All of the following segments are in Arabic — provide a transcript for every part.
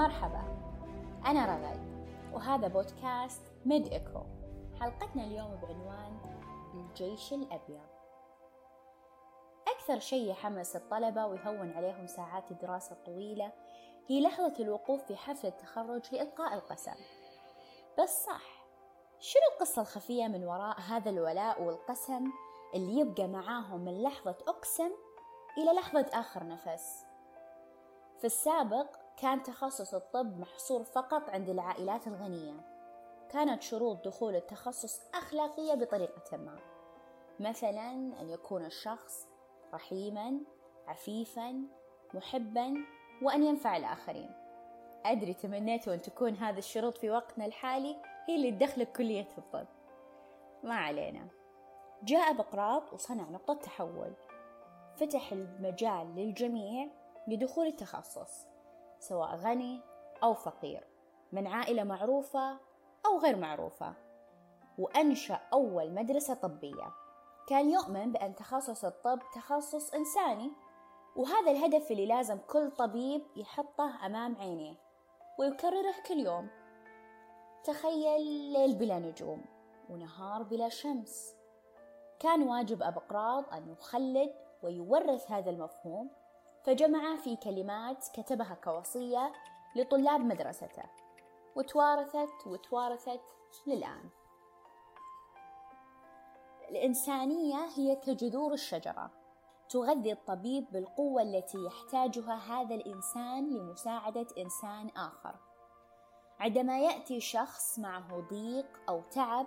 مرحبا أنا رغد وهذا بودكاست ميد إيكو. حلقتنا اليوم بعنوان الجيش الأبيض. أكثر شيء يحمس الطلبة ويهون عليهم ساعات الدراسة الطويلة هي لحظة الوقوف في حفل التخرج لإلقاء القسم. بس صح شنو القصة الخفية من وراء هذا الولاء والقسم اللي يبقى معاهم من لحظة أقسم إلى لحظة آخر نفس؟ في السابق كان تخصص الطب محصور فقط عند العائلات الغنية. كانت شروط دخول التخصص أخلاقية بطريقة ما. مثلا أن يكون الشخص رحيما عفيفا محبا وأن ينفع الآخرين. أدري تمنيتوا أن تكون هذه الشروط في وقتنا الحالي هي اللي تدخلك كلية الطب. ما علينا. جاء بقراط وصنع نقطة تحول. فتح المجال للجميع لدخول التخصص. سواء غني أو فقير من عائلة معروفة أو غير معروفة. وأنشأ أول مدرسة طبية. كان يؤمن بأن تخصص الطب تخصص إنساني وهذا الهدف اللي لازم كل طبيب يحطه أمام عينيه ويكرره كل يوم. تخيل ليل بلا نجوم ونهار بلا شمس. كان واجب أبقراط أن يخلد ويورث هذا المفهوم فجمع في كلمات كتبها كوصية لطلاب مدرسته وتوارثت وتوارثت للآن. الإنسانية هي كجذور الشجرة تغذي الطبيب بالقوة التي يحتاجها هذا الإنسان لمساعدة إنسان آخر. عندما يأتي شخص معه ضيق أو تعب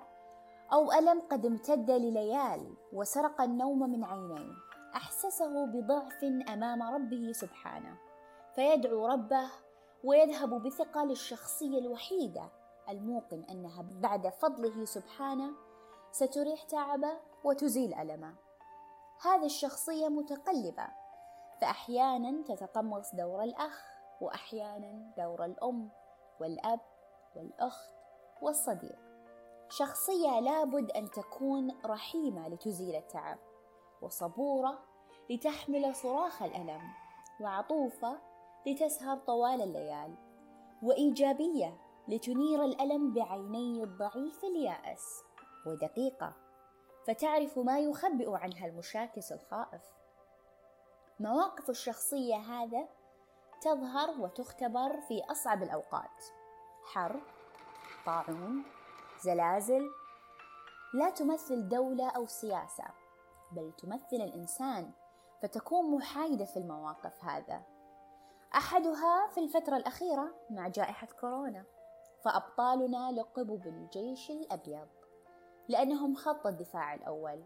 أو ألم قد امتد لليال وسرق النوم من عينيه أحسسه بضعف أمام ربه سبحانه فيدعو ربه ويذهب بثقة للشخصية الوحيدة الموقن أنها بعد فضله سبحانه ستريح تعبه وتزيل ألمه. هذه الشخصية متقلبة فأحيانا تتقمص دور الأخ وأحيانا دور الأم والأب والأخت والصديق. شخصية لابد أن تكون رحيمة لتزيل التعب. وصبورة لتحمل صراخ الألم وعطوفة لتسهر طوال الليال وإيجابية لتنير الألم بعيني الضعيف اليائس ودقيقة فتعرف ما يخبئ عنها المشاكس الخائف. مواقف الشخصية هذا تظهر وتختبر في أصعب الأوقات. حرب طاعون زلازل لا تمثل دولة أو سياسة. بل تمثل الإنسان فتكون محايدة في المواقف هذا. أحدها في الفترة الأخيرة مع جائحة كورونا فأبطالنا لقبوا بالجيش الأبيض لأنهم خط الدفاع الأول.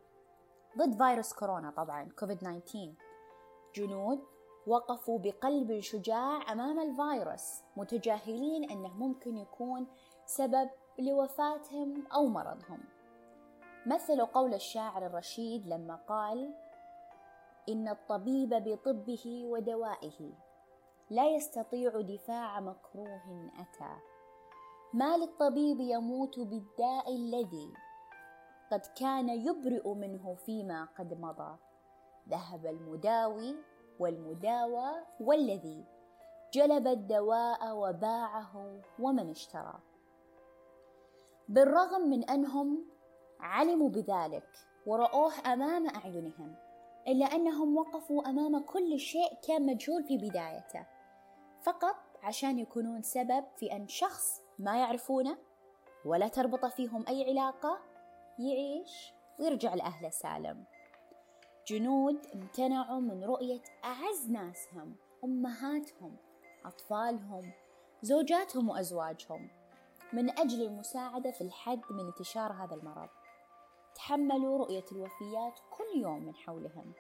ضد فيروس كورونا طبعا كوفيد 19 جنود وقفوا بقلب شجاع أمام الفيروس متجاهلين أنه ممكن يكون سبب لوفاتهم أو مرضهم. مثلوا قول الشاعر الرشيد لما قال إن الطبيب بطبه ودوائه لا يستطيع دفاع مكروه أتى. ما للطبيب يموت بالداء الذي قد كان يبرئ منه فيما قد مضى. ذهب المداوي والمداوى والذي جلب الدواء وباعه ومن اشترى. بالرغم من أنهم علموا بذلك ورأوه أمام أعينهم إلا أنهم وقفوا أمام كل شيء كان مجهول في بدايته. فقط عشان يكونون سبب في أن شخص ما يعرفونه ولا تربط فيهم أي علاقة يعيش ويرجع لاهله سالم. جنود امتنعوا من رؤية أعز ناسهم أمهاتهم أطفالهم زوجاتهم وأزواجهم من أجل المساعدة في الحد من انتشار هذا المرض. تحملوا رؤية الوفيات كل يوم من حولهم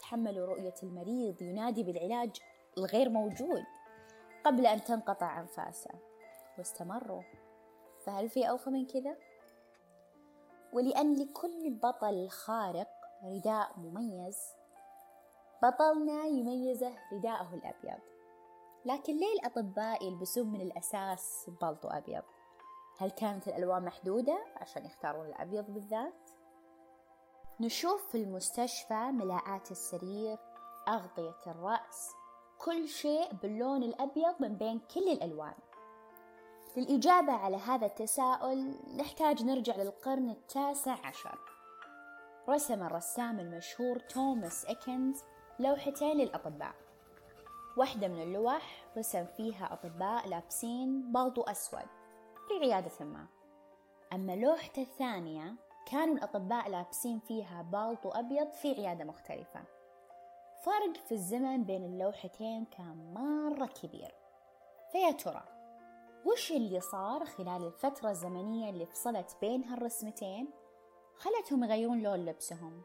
تحملوا رؤية المريض ينادي بالعلاج الغير موجود قبل أن تنقطع أنفاسه واستمروا فهل في أوفى من كذا؟ ولأن لكل بطل خارق رداء مميز بطلنا يميزه رداءه الأبيض لكن ليه الأطباء يلبسون من الأساس بالطو أبيض؟ هل كانت الألوان محدودة عشان يختارون الأبيض بالذات؟ نشوف في المستشفى ملاءات السرير أغطية الرأس كل شيء باللون الأبيض من بين كل الألوان. للإجابة على هذا التساؤل نحتاج نرجع للقرن التاسع عشر. رسم الرسام المشهور توماس إيكنز لوحتين للأطباء. واحدة من اللوح رسم فيها أطباء لابسين بالطو أسود في عيادة ما. أما لوحته الثانية كانوا الأطباء لابسين فيها بالطو أبيض في عيادة مختلفة. فرق في الزمن بين اللوحتين كان مرة كبير. فيا ترى وش اللي صار خلال الفترة الزمنية اللي فصلت بين هالرسمتين؟ خلتهم يغيرون لون لبسهم.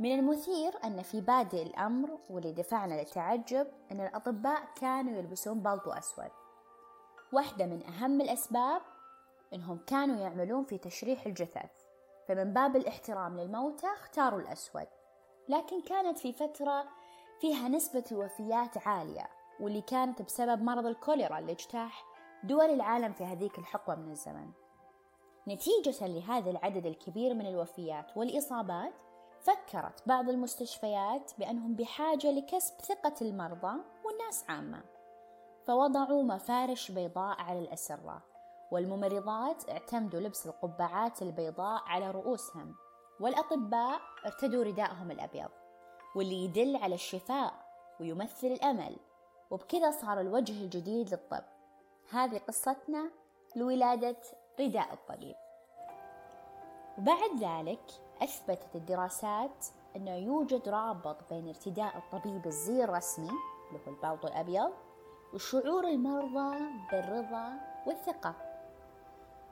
من المثير أن في بادئ الأمر واللي دفعنا للتعجب أن الأطباء كانوا يلبسون بالطو أسود واحدة من أهم الأسباب أنهم كانوا يعملون في تشريح الجثث. فمن باب الاحترام للموتى اختاروا الأسود. لكن كانت في فترة فيها نسبة الوفيات عالية واللي كانت بسبب مرض الكوليرا اللي اجتاح دول العالم في هذيك الحقبة من الزمن. نتيجة لهذا العدد الكبير من الوفيات والإصابات فكرت بعض المستشفيات بأنهم بحاجة لكسب ثقة المرضى والناس عامة فوضعوا مفارش بيضاء على الأسرة. والممرضات اعتمدوا لبس القبعات البيضاء على رؤوسهم والأطباء ارتدوا رداءهم الأبيض واللي يدل على الشفاء ويمثل الأمل. وبكذا صار الوجه الجديد للطب. هذه قصتنا لولادة رداء الطبيب. وبعد ذلك أثبتت الدراسات أنه يوجد رابط بين ارتداء الطبيب الزي الرسمي اللي هو البلطو الأبيض وشعور المرضى بالرضا والثقة.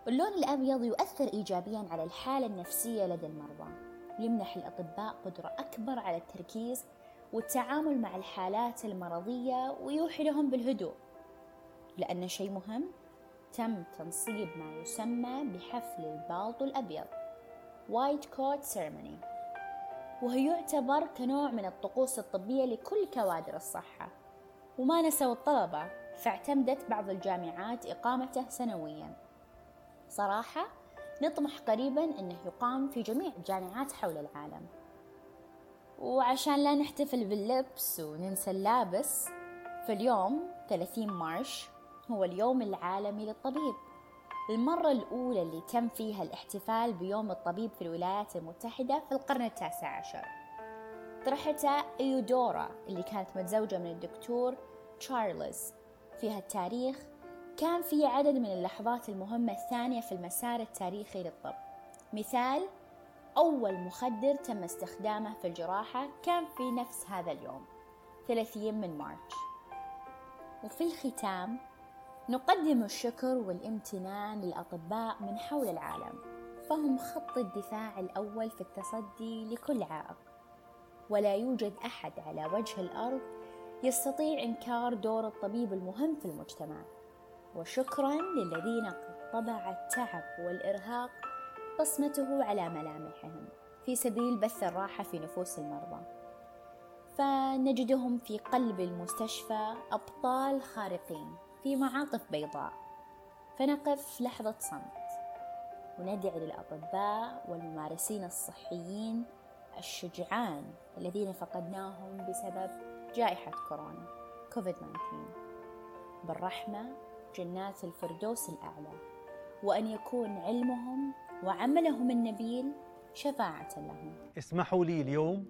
اللون الأبيض يؤثر إيجابيا على الحالة النفسية لدى المرضى. يمنح الأطباء قدرة أكبر على التركيز والتعامل مع الحالات المرضية ويوحي لهم بالهدوء. لأن شيء مهم تم تنصيب ما يسمى بحفل البالطو الأبيض white coat ceremony وهو يعتبر كنوع من الطقوس الطبية لكل كوادر الصحة. وما نسوا الطلبة فاعتمدت بعض الجامعات إقامته سنويا. صراحة نطمح قريبا أنه يقام في جميع الجامعات حول العالم. وعشان لا نحتفل باللبس وننسى اللابس فاليوم 30 مارش هو اليوم العالمي للطبيب. المرة الأولى اللي تم فيها الاحتفال بيوم الطبيب في الولايات المتحدة في القرن التاسع عشر. طرحتها إيودورا اللي كانت متزوجة من الدكتور تشارلز في هالتاريخ كان في عدد من اللحظات المهمة الثانية في المسار التاريخي للطب مثال أول مخدر تم استخدامه في الجراحة كان في نفس هذا اليوم 30 من مارش. وفي الختام نقدم الشكر والامتنان للأطباء من حول العالم فهم خط الدفاع الأول في التصدي لكل عائق. ولا يوجد أحد على وجه الأرض يستطيع إنكار دور الطبيب المهم في المجتمع. وشكرا للذين قد طبع التعب والإرهاق بصمته على ملامحهم في سبيل بث الراحة في نفوس المرضى. فنجدهم في قلب المستشفى أبطال خارقين في معاطف بيضاء. فنقف لحظة صمت. وندعي للأطباء والممارسين الصحيين الشجعان الذين فقدناهم بسبب جائحة كورونا كوفيد 19 بالرحمة جنات الفردوس الأعلى وأن يكون علمهم وعملهم النبيل شفاعة لهم. اسمحوا لي اليوم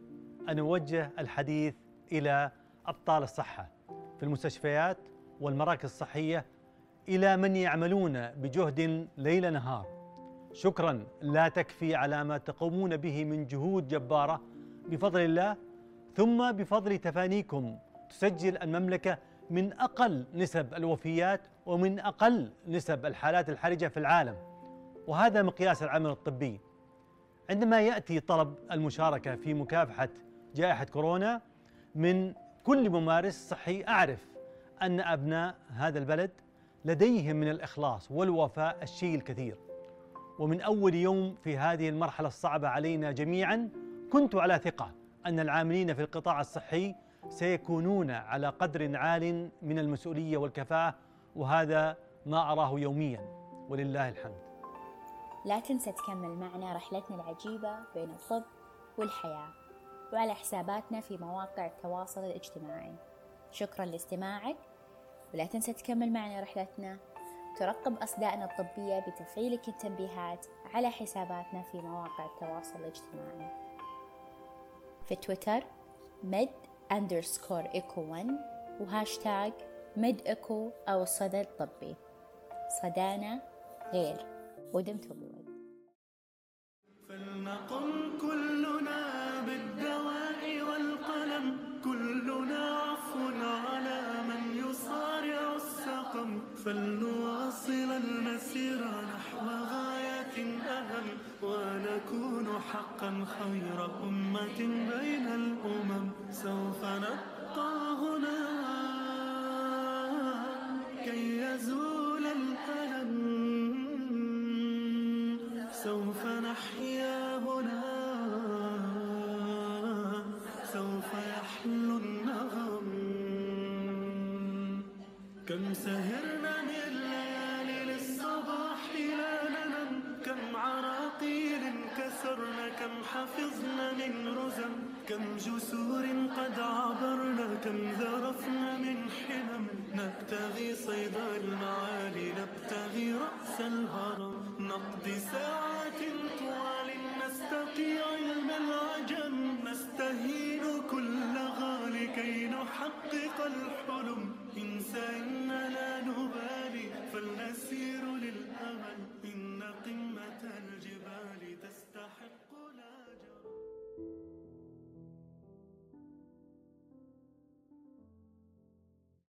أن أوجه الحديث إلى أبطال الصحة في المستشفيات والمراكز الصحية إلى من يعملون بجهد ليل نهار. شكرا لا تكفي على ما تقومون به من جهود جبارة بفضل الله ثم بفضل تفانيكم تسجل المملكة من أقل نسب الوفيات ومن أقل نسب الحالات الحرجة في العالم. وهذا مقياس العمل الطبي. عندما يأتي طلب المشاركة في مكافحة جائحة كورونا من كل ممارس صحي أعرف أن أبناء هذا البلد لديهم من الإخلاص والوفاء الشيء الكثير. ومن أول يوم في هذه المرحلة الصعبة علينا جميعا كنت على ثقة أن العاملين في القطاع الصحي سيكونون على قدر عال من المسؤولية والكفاءة وهذا ما أراه يوميا. ولله الحمد. لا تنسى تكمل معنا رحلتنا العجيبة بين الطب والحياة وعلى حساباتنا في مواقع التواصل الاجتماعي. شكرا لاستماعك ولا تنسى تكمل معنا رحلتنا. ترقب أصدائنا الطبية بتفعيلك التنبيهات على حساباتنا في مواقع التواصل الاجتماعي. في تويتر med underscore echo 1 و hashtag med echo أو الصدى الطبي صدانا غير. ودمتم بود فلنقم كلنا بالدواء والقلم. كلنا عفو على من يصارع السقم. فلنواصل المسير نحو غاية أهم ونكون حقا خير أمة بين الأمم. سوف نبقى هنا كي يزول الألم. سوف نحيا هنا سوف يحلو النغم. كم سهرنا كم حفظنا من رزم كم جسور قد عبرنا كم ذرفنا من حمم. نبتغي صيد المعالي نبتغي رأس الهرم. نقضي ساعات طوال نستقي علم العجم. نستهين كل غالي كي نحقق الحلم. إنسى إننا لا نبالي فلنسير للأمل.